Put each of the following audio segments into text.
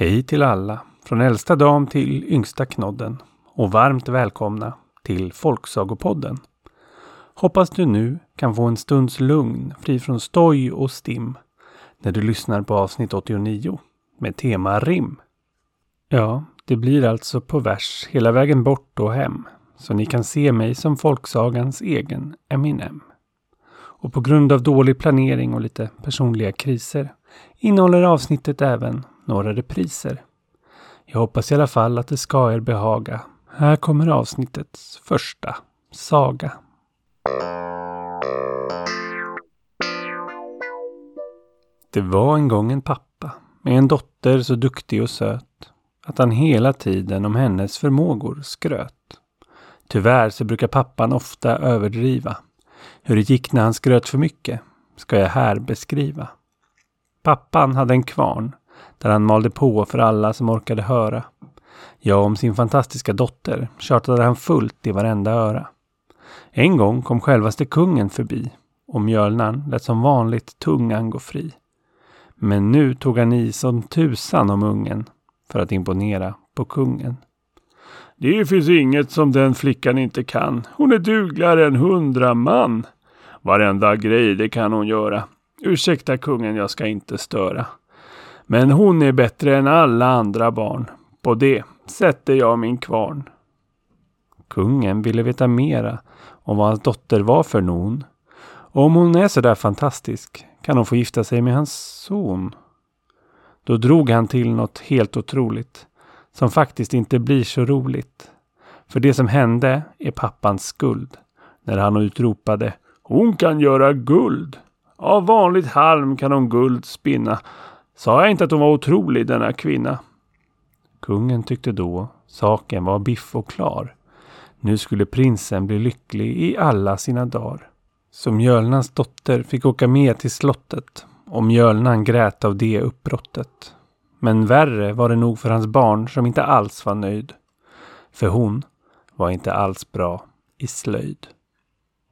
Hej till alla, från äldsta dam till yngsta knodden och varmt välkomna till Folksagopodden. Hoppas du nu kan få en stunds lugn fri från stoj och stim när du lyssnar på avsnitt 89 med tema rim. Ja, det blir alltså på vers hela vägen bort och hem så ni kan se mig som folksagans egen Eminem. Och på grund av dålig planering och lite personliga kriser innehåller avsnittet även några repriser. Jag hoppas i alla fall att det ska er behaga. Här kommer avsnittets första saga. Det var en gång en pappa med en dotter så duktig och söt att han hela tiden om hennes förmågor skröt. Tyvärr så brukar pappan ofta överdriva. Hur det gick när han skröt för mycket ska jag här beskriva. Pappan hade en kvarn där han malde på för alla som orkade höra. Ja, om sin fantastiska dotter tjatade han fullt i varenda öra. En gång kom självaste kungen förbi och mjölnaren lät som vanligt tungan gå fri. Men nu tog han i som tusan om ungen för att imponera på kungen. Det finns inget som den flickan inte kan. Hon är dugligare än hundra man. Varenda grej det kan hon göra. Ursäkta kungen, jag ska inte störa. Men hon är bättre än alla andra barn. På det sätter jag min kvarn. Kungen ville veta mera om vad hans dotter var för non. Och om hon är så där fantastisk kan hon få gifta sig med hans son. Då drog han till något helt otroligt som faktiskt inte blir så roligt. För det som hände är pappans skuld när han utropade Hon kan göra guld. Av vanligt halm kan hon guld spinna. Sa jag inte att hon var otrolig denna kvinna? Kungen tyckte då saken var biff och klar. Nu skulle prinsen bli lycklig i alla sina dagar. Så Mjölnans dotter fick åka med till slottet och Mjölnan grät av det uppbrottet. Men värre var det nog för hans barn som inte alls var nöjd. För hon var inte alls bra i slöjd.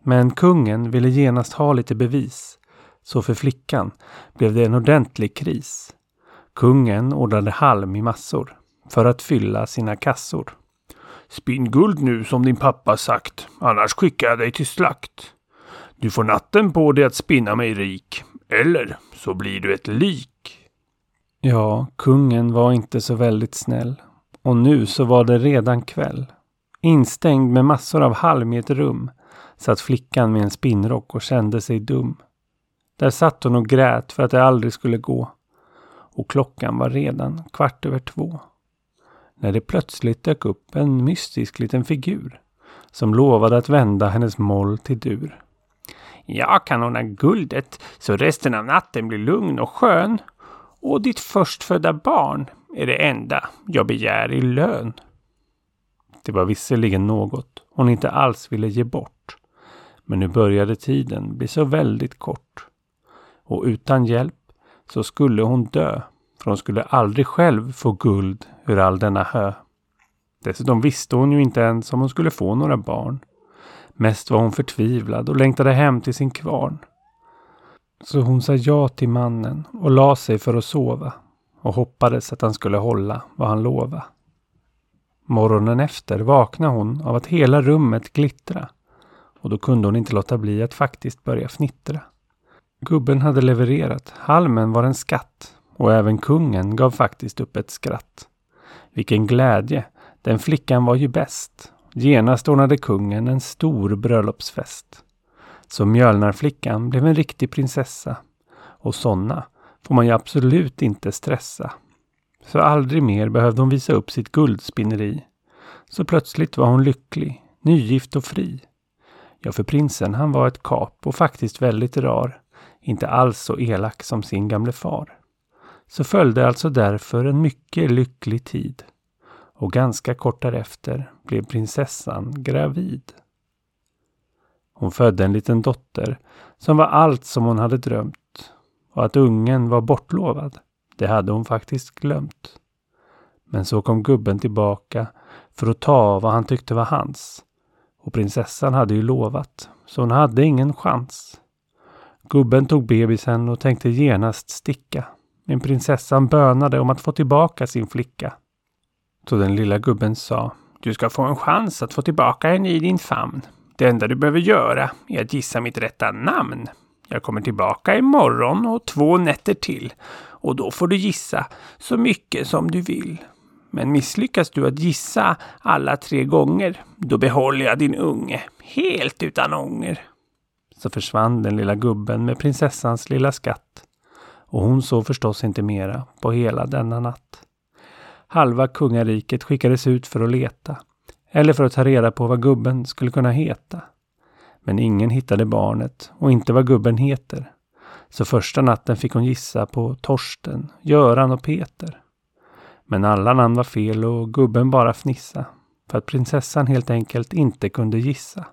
Men kungen ville genast ha lite bevis. Så för flickan blev det en ordentlig kris. Kungen ordnade halm i massor för att fylla sina kassor. Spinn guld nu som din pappa sagt, annars skickar jag dig till slakt. Du får natten på dig att spinna mig rik, eller så blir du ett lik. Ja, kungen var inte så väldigt snäll. Och nu så var det redan kväll. Instängd med massor av halm i ett rum satt flickan med en spinnrock och kände sig dum. Där satt hon och grät för att det aldrig skulle gå. Och klockan var redan kvart över två. När det plötsligt dök upp en mystisk liten figur som lovade att vända hennes moll till dur. Jag kan ordna guldet så resten av natten blir lugn och skön. Och ditt förstfödda barn är det enda jag begär i lön. Det var visserligen något hon inte alls ville ge bort. Men nu började tiden bli så väldigt kort. Och utan hjälp så skulle hon dö. För hon skulle aldrig själv få guld ur all denna hö. Dessutom visste hon ju inte ens om hon skulle få några barn. Mest var hon förtvivlad och längtade hem till sin kvarn. Så hon sa ja till mannen och la sig för att sova och hoppades att han skulle hålla vad han lovade. Morgonen efter vaknade hon av att hela rummet glittra och då kunde hon inte låta bli att faktiskt börja fnittra. Gubben hade levererat, halmen var en skatt och även kungen gav faktiskt upp ett skratt. Vilken glädje, den flickan var ju bäst. Genast ordnade kungen en stor bröllopsfest. Så mjölnarflickan blev en riktig prinsessa. Och sådana får man ju absolut inte stressa. Så aldrig mer behövde hon visa upp sitt guldspinneri. Så plötsligt var hon lycklig, nygift och fri. Ja, för prinsen han var ett kap och faktiskt väldigt rar. Inte alls så elak som sin gamle far. Så följde alltså därför en mycket lycklig tid. Och ganska kort därefter blev prinsessan gravid. Hon födde en liten dotter som var allt som hon hade drömt. Och att ungen var bortlovad, det hade hon faktiskt glömt. Men så kom gubben tillbaka för att ta vad han tyckte var hans. Och prinsessan hade ju lovat, så hon hade ingen chans. Gubben tog bebisen och tänkte genast sticka. Men prinsessan bönade om att få tillbaka sin flicka. Så den lilla gubben sa Du ska få en chans att få tillbaka henne i din famn. Det enda du behöver göra är att gissa mitt rätta namn. Jag kommer tillbaka imorgon och två nätter till och då får du gissa så mycket som du vill. Men misslyckas du att gissa alla tre gånger, då behåller jag din unge helt utan ånger. Så försvann den lilla gubben med prinsessans lilla skatt. Och hon såg förstås inte mera på hela denna natt. Halva kungariket skickades ut för att leta. Eller för att ta reda på vad gubben skulle kunna heta. Men ingen hittade barnet och inte vad gubben heter. Så första natten fick hon gissa på Torsten, Göran och Peter. Men alla namn var fel och gubben bara fnissa. För att prinsessan helt enkelt inte kunde gissa.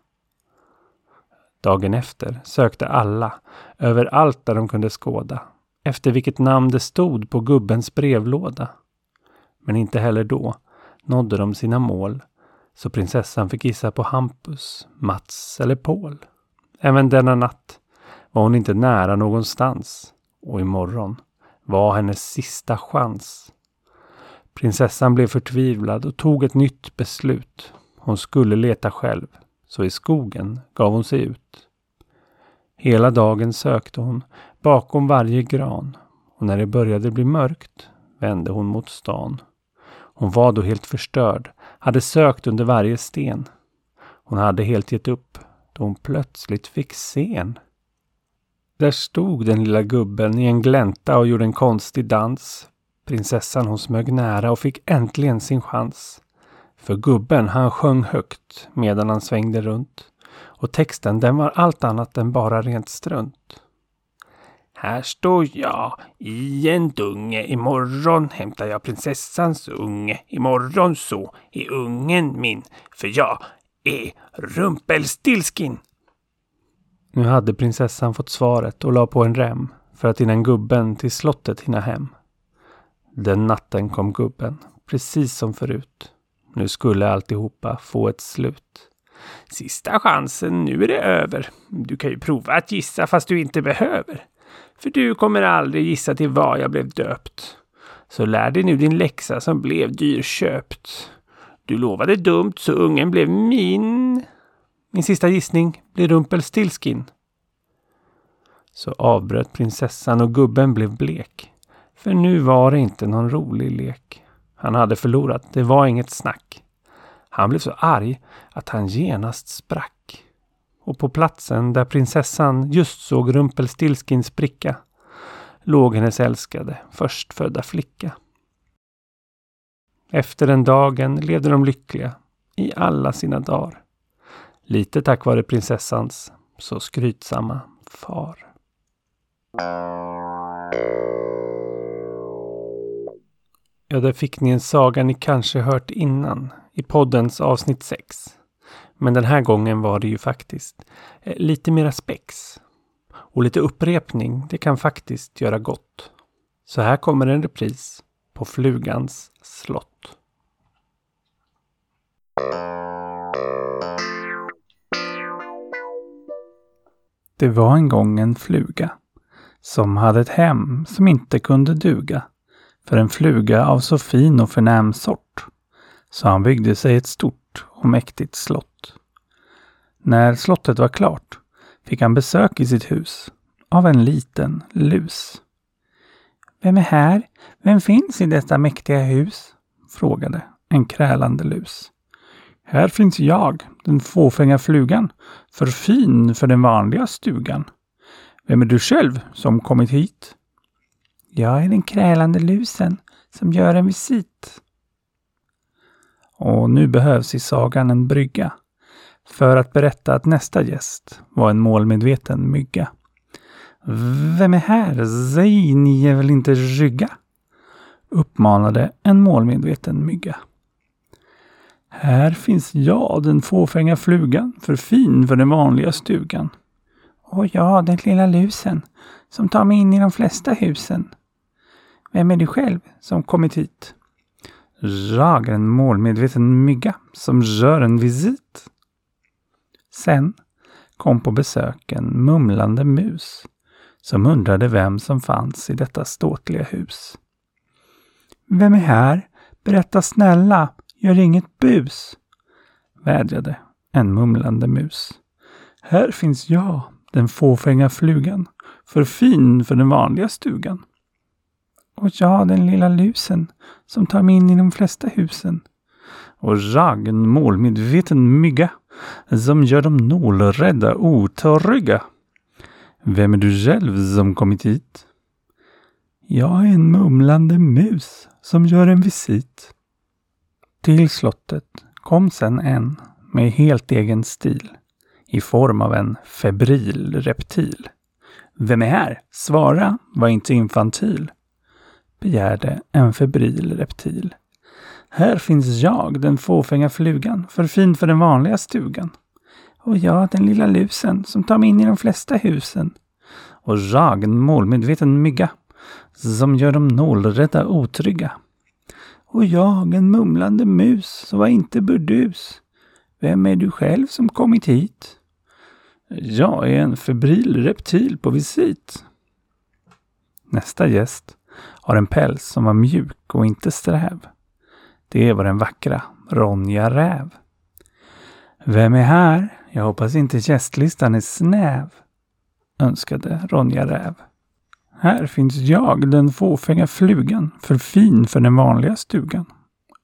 Dagen efter sökte alla, överallt där de kunde skåda, efter vilket namn det stod på gubbens brevlåda. Men inte heller då nådde de sina mål, så prinsessan fick gissa på Hampus, Mats eller Paul. Även denna natt var hon inte nära någonstans och imorgon var hennes sista chans. Prinsessan blev förtvivlad och tog ett nytt beslut. Hon skulle leta själv, så i skogen gav hon sig ut. Hela dagen sökte hon bakom varje gran och när det började bli mörkt vände hon mot stan. Hon var då helt förstörd, hade sökt under varje sten. Hon hade helt gett upp då hon plötsligt fick se en. Där stod den lilla gubben i en glänta och gjorde en konstig dans. Prinsessan hon smög nära och fick äntligen sin chans. För gubben han sjöng högt medan han svängde runt. Och texten den var allt annat än bara rent strunt. Här står jag i en dunge. Imorgon hämtar jag prinsessans unge. Imorgon så är ungen min. För jag är Rumpelstilskin. Nu hade prinsessan fått svaret och la på en rem för att innan gubben till slottet hinna hem. Den natten kom gubben, precis som förut. Nu skulle alltihopa få ett slut. Sista chansen, nu är det över. Du kan ju prova att gissa fast du inte behöver. För du kommer aldrig gissa till vad jag blev döpt. Så lär dig nu din läxa som blev dyrköpt. Du lovade dumt så ungen blev min. Min sista gissning blir Rumpelstilskin. Så avbröt prinsessan och gubben blev blek. För nu var det inte någon rolig lek. Han hade förlorat, det var inget snack. Han blev så arg att han genast sprack. Och på platsen där prinsessan just såg rumpelstilskins spricka låg hennes älskade förstfödda flicka. Efter den dagen levde de lyckliga i alla sina dagar. Lite tack vare prinsessans så skrytsamma far. Ja, där fick ni en saga ni kanske hört innan i poddens avsnitt 6. Men den här gången var det ju faktiskt eh, lite mera spex. Och lite upprepning, det kan faktiskt göra gott. Så här kommer en repris på Flugans slott. Det var en gång en fluga som hade ett hem som inte kunde duga för en fluga av så fin och förnäm sort. Så han byggde sig ett stort och mäktigt slott. När slottet var klart fick han besök i sitt hus av en liten lus. Vem är här? Vem finns i detta mäktiga hus? frågade en krälande lus. Här finns jag, den fåfänga flugan, för fin för den vanliga stugan. Vem är du själv som kommit hit? Jag är den krälande lusen som gör en visit. Och nu behövs i sagan en brygga för att berätta att nästa gäst var en målmedveten mygga. Vem är här? Säg, ni är väl inte rygga? uppmanade en målmedveten mygga. Här finns jag, den fåfänga flugan, för fin för den vanliga stugan. Och jag, den lilla lusen, som tar mig in i de flesta husen. Vem är du själv som kommit hit? Jag är en målmedveten mygga som gör en visit. Sen kom på besök en mumlande mus som undrade vem som fanns i detta ståtliga hus. Vem är här? Berätta snälla, gör inget bus, vädjade en mumlande mus. Här finns jag, den fåfänga flugan, för fin för den vanliga stugan. Och jag, den lilla lusen, som tar mig in i de flesta husen. Och jag, en målmedveten mygga, som gör dem nålrädda otrygga. Vem är du själv som kommit hit? Jag är en mumlande mus som gör en visit. Till slottet kom sen en med helt egen stil i form av en febril reptil. Vem är här? Svara, var inte infantil, begärde en febril reptil. Här finns jag, den fåfänga flugan, för fin för den vanliga stugan. Och jag, den lilla lusen, som tar mig in i de flesta husen. Och jag, en målmedveten mygga, som gör de nålrädda otrygga. Och jag, en mumlande mus, som var inte burdus. Vem är du själv som kommit hit? Jag är en febril reptil på visit. Nästa gäst har en päls som var mjuk och inte sträv. Det var den vackra Ronja Räv. Vem är här? Jag hoppas inte gästlistan är snäv, önskade Ronja Räv. Här finns jag, den fåfänga flugan, för fin för den vanliga stugan.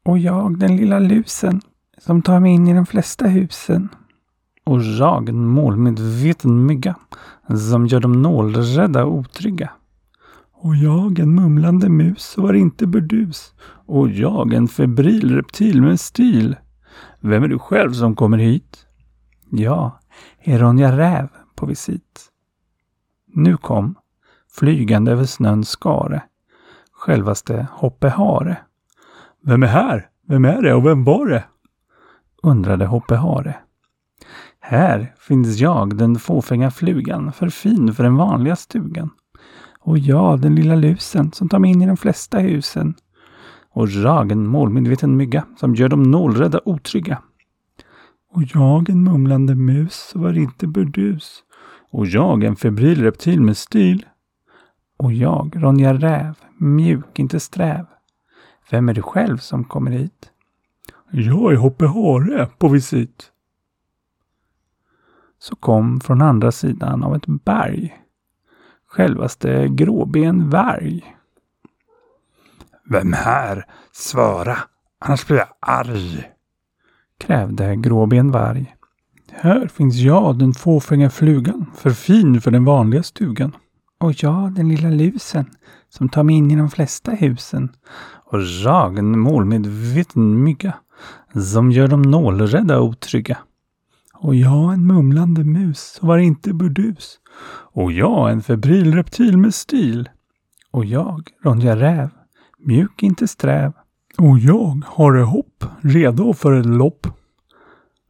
Och jag, den lilla lusen, som tar mig in i de flesta husen. Och jag, en målmedveten mygga, som gör dem nålrädda och otrygga. Och jag, en mumlande mus, var inte burdus. Och jag, en febril reptil med stil. Vem är du själv som kommer hit? Ja, är Ronja Räv på visit. Nu kom, flygande över snön skare, självaste Hoppe Hare. Vem är här? Vem är det och vem var det? undrade Hoppe Hare. Här finns jag, den fåfänga flugan, för fin för den vanliga stugan. Och jag, den lilla lusen, som tar mig in i de flesta husen. Och jag, en målmedveten mygga, som gör dem nålrädda otrygga. Och jag, en mumlande mus, som var inte burdus. Och jag, en febril reptil med stil. Och jag, Ronja Räv, mjuk, inte sträv. Vem är du själv som kommer hit? Jag är Hoppe Hare på visit. Så kom från andra sidan av ett berg självaste Gråben Varg. Vem här? Svara, annars blir jag arg, krävde Gråben Varg. Här finns jag, den fåfänga flugan, för fin för den vanliga stugan. Och jag, den lilla lusen, som tar mig in i de flesta husen. Och jag, en målmedveten mygga, som gör dem nålrädda och otrygga. Och jag, en mumlande mus, var inte burdus. Och jag, en febril reptil med stil. Och jag, Ronja Räv, mjuk inte sträv. Och jag, har hopp, redo för ett lopp.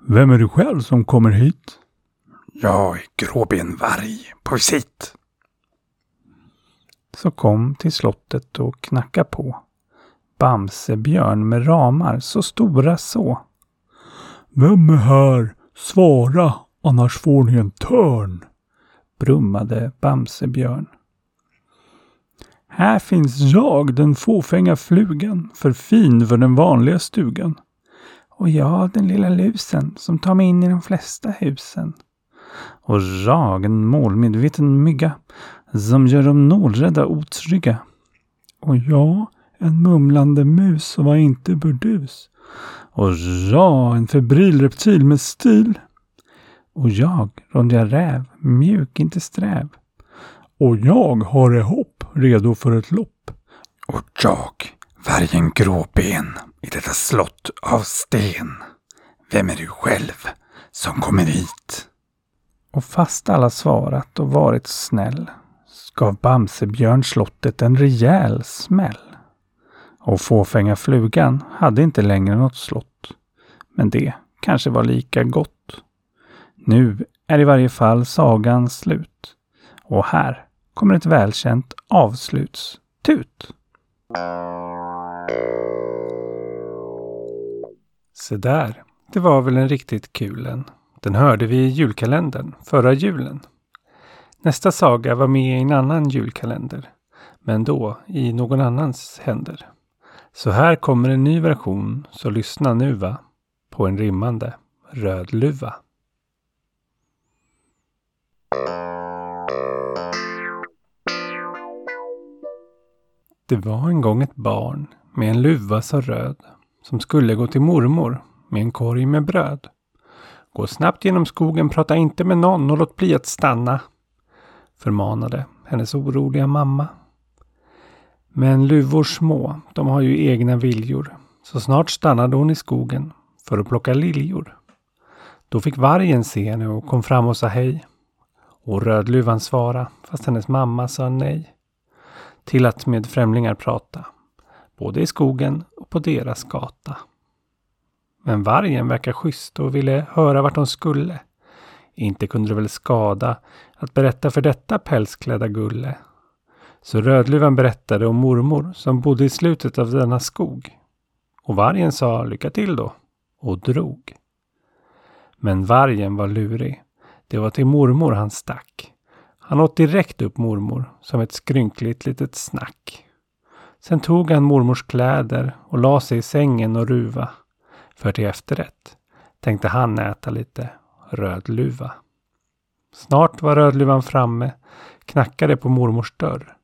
Vem är du själv som kommer hit? Jag är Gråben Varg på visit. Så kom till slottet och knacka på. Bamsebjörn med ramar så stora så. Vem är här? Svara, annars får ni en törn, brummade Bamsebjörn. Här finns jag, den fåfänga flugan, för fin för den vanliga stugan. Och jag, den lilla lusen, som tar mig in i de flesta husen. Och jag, en målmedveten mygga, som gör de nålrädda otrygga. Och jag, en mumlande mus som var inte burdus. Och jag, en febril reptil med stil. Och jag, Ronja Räv, mjuk, inte sträv. Och jag har det hopp, redo för ett lopp. Och jag, vargen gråben i detta slott av sten. Vem är du själv som kommer hit? Och fast alla svarat och varit snäll gav Bamsebjörn slottet en rejäl smäll. Och fåfänga flugan hade inte längre något slott. Men det kanske var lika gott. Nu är i varje fall sagan slut. Och här kommer ett välkänt avslutstut. Se där, det var väl en riktigt kul en. Den hörde vi i julkalendern förra julen. Nästa saga var med i en annan julkalender. Men då i någon annans händer. Så här kommer en ny version, så lyssna nu va. På en rimmande rödluva. Det var en gång ett barn med en luva så röd som skulle gå till mormor med en korg med bröd. Gå snabbt genom skogen, prata inte med någon och låt bli att stanna. Förmanade hennes oroliga mamma. Men luvor små, de har ju egna viljor. Så snart stannade hon i skogen för att plocka liljor. Då fick vargen se henne och kom fram och sa hej. Och Rödluvan svara fast hennes mamma sa nej. Till att med främlingar prata. Både i skogen och på deras gata. Men vargen verkar schysst och ville höra vart hon skulle. Inte kunde det väl skada att berätta för detta pälsklädda gulle. Så Rödluvan berättade om mormor som bodde i slutet av denna skog. Och vargen sa lycka till då och drog. Men vargen var lurig. Det var till mormor han stack. Han åt direkt upp mormor som ett skrynkligt litet snack. Sen tog han mormors kläder och la sig i sängen och ruva. För till efterrätt tänkte han äta lite rödluva. Snart var Rödluvan framme, knackade på mormors dörr.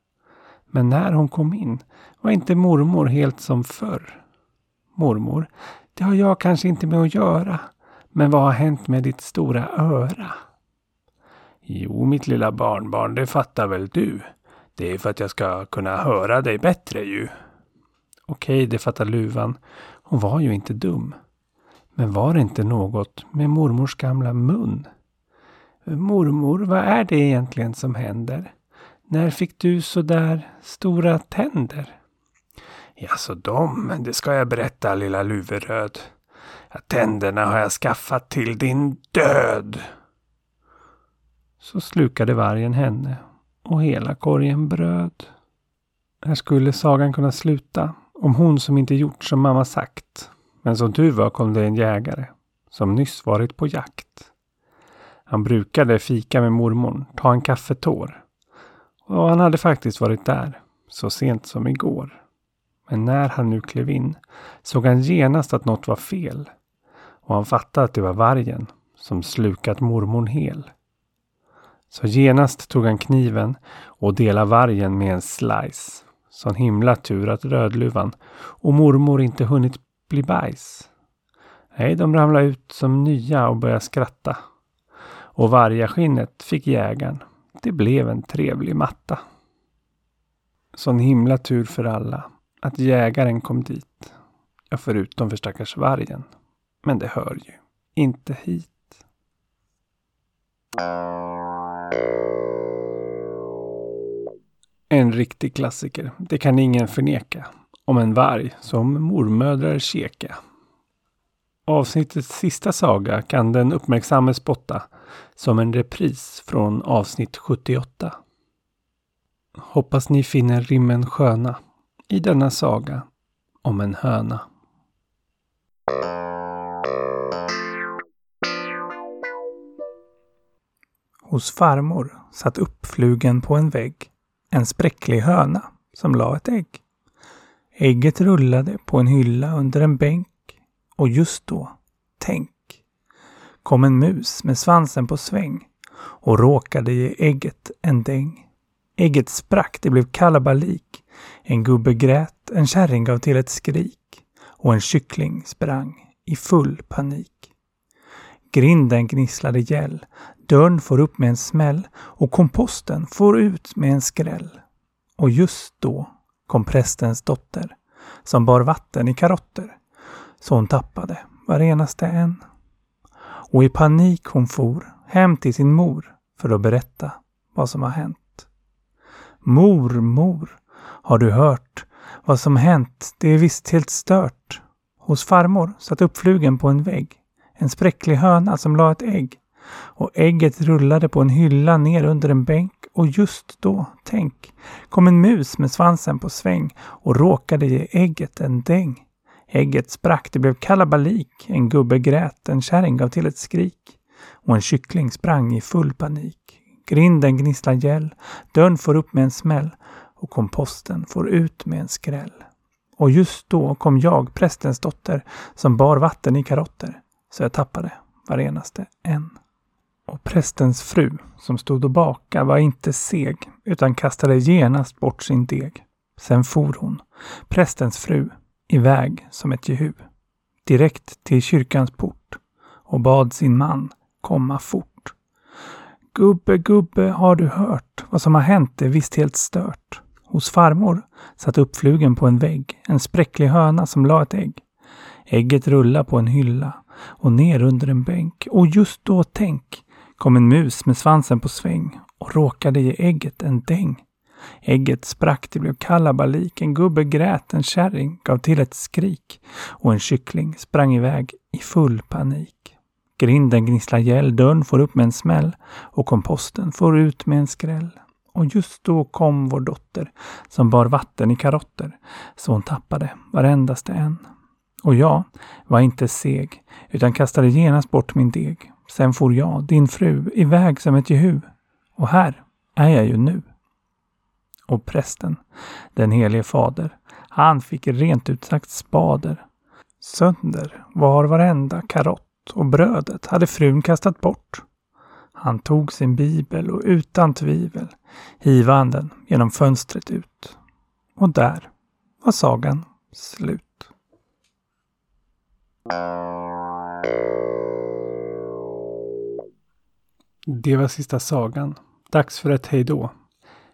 Men när hon kom in var inte mormor helt som förr. Mormor, det har jag kanske inte med att göra. Men vad har hänt med ditt stora öra? Jo, mitt lilla barnbarn, det fattar väl du. Det är för att jag ska kunna höra dig bättre ju. Okej, det fattar luvan. Hon var ju inte dum. Men var det inte något med mormors gamla mun? Mormor, vad är det egentligen som händer? När fick du så där stora tänder? Ja, så de, det ska jag berätta lilla Luveröd. Ja, tänderna har jag skaffat till din död. Så slukade vargen henne och hela korgen bröd. Här skulle sagan kunna sluta om hon som inte gjort som mamma sagt. Men som tur var kom det en jägare som nyss varit på jakt. Han brukade fika med mormor, ta en kaffetår. Och han hade faktiskt varit där så sent som igår. Men när han nu klev in såg han genast att något var fel. Och han fattade att det var vargen som slukat mormon hel. Så genast tog han kniven och delade vargen med en slice. Sån himla tur att Rödluvan och mormor inte hunnit bli bajs. Nej, de ramlade ut som nya och började skratta. Och vargaskinnet fick jägaren. Det blev en trevlig matta. Sån himla tur för alla att jägaren kom dit. Ja, förutom för stackars vargen. Men det hör ju inte hit. En riktig klassiker. Det kan ingen förneka. Om en varg som mormödrar keka. Avsnittets sista saga kan den uppmärksamme spotta som en repris från avsnitt 78. Hoppas ni finner rimmen sköna i denna saga om en höna. Hos farmor satt uppflugen på en vägg en spräcklig höna som la ett ägg. Ägget rullade på en hylla under en bänk och just då, tänk, kom en mus med svansen på sväng och råkade ge ägget en däng. Ägget sprack, det blev kalabalik. En gubbe grät, en kärring gav till ett skrik och en kyckling sprang i full panik. Grinden gnisslade gäll, dörren får upp med en smäll och komposten får ut med en skräll. Och just då kom prästens dotter som bar vatten i karotter så hon tappade varenaste en. Och i panik hon for hem till sin mor för att berätta vad som har hänt. Mor, mor, har du hört vad som hänt? Det är visst helt stört. Hos farmor satt uppflugen på en vägg en spräcklig höna som la ett ägg. Och ägget rullade på en hylla ner under en bänk och just då, tänk, kom en mus med svansen på sväng och råkade ge ägget en däng. Ägget sprack, det blev kalabalik. En gubbe grät, en kärring gav till ett skrik. Och en kyckling sprang i full panik. Grinden gnisslar gäll, dörren får upp med en smäll och komposten får ut med en skräll. Och just då kom jag, prästens dotter, som bar vatten i karotter, så jag tappade varenaste en. Och prästens fru, som stod och baka, var inte seg, utan kastade genast bort sin deg. Sen for hon, prästens fru, iväg som ett jehu, direkt till kyrkans port och bad sin man komma fort. Gubbe, gubbe, har du hört? Vad som har hänt är visst helt stört. Hos farmor satt uppflugen på en vägg en spräcklig höna som la ett ägg. Ägget rullade på en hylla och ner under en bänk. Och just då, tänk, kom en mus med svansen på sväng och råkade ge ägget en däng. Ägget sprack, det blev kalabalik. En gubbe grät, en kärring gav till ett skrik och en kyckling sprang iväg i full panik. Grinden gnisslar gäll, dörren får upp med en smäll och komposten får ut med en skräll. Och just då kom vår dotter som bar vatten i karotter så hon tappade varendaste en. Och jag var inte seg utan kastade genast bort min deg. Sen for jag, din fru, iväg som ett jehu. Och här är jag ju nu. Och prästen, den helige fader, han fick rent ut sagt spader. Sönder var varenda karott och brödet hade frun kastat bort. Han tog sin bibel och utan tvivel hiva han den genom fönstret ut. Och där var sagan slut. Det var sista sagan. Dags för ett hejdå.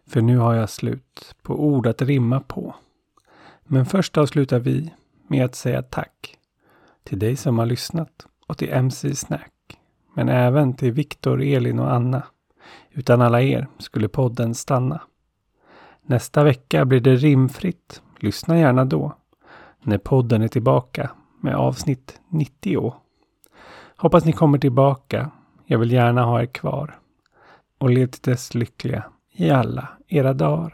För nu har jag slut på ord att rimma på. Men först avslutar vi med att säga tack till dig som har lyssnat och till MC Snack. Men även till Viktor, Elin och Anna. Utan alla er skulle podden stanna. Nästa vecka blir det rimfritt. Lyssna gärna då. När podden är tillbaka med avsnitt 90. Hoppas ni kommer tillbaka. Jag vill gärna ha er kvar. Och lev till dess lyckliga i alla era dagar.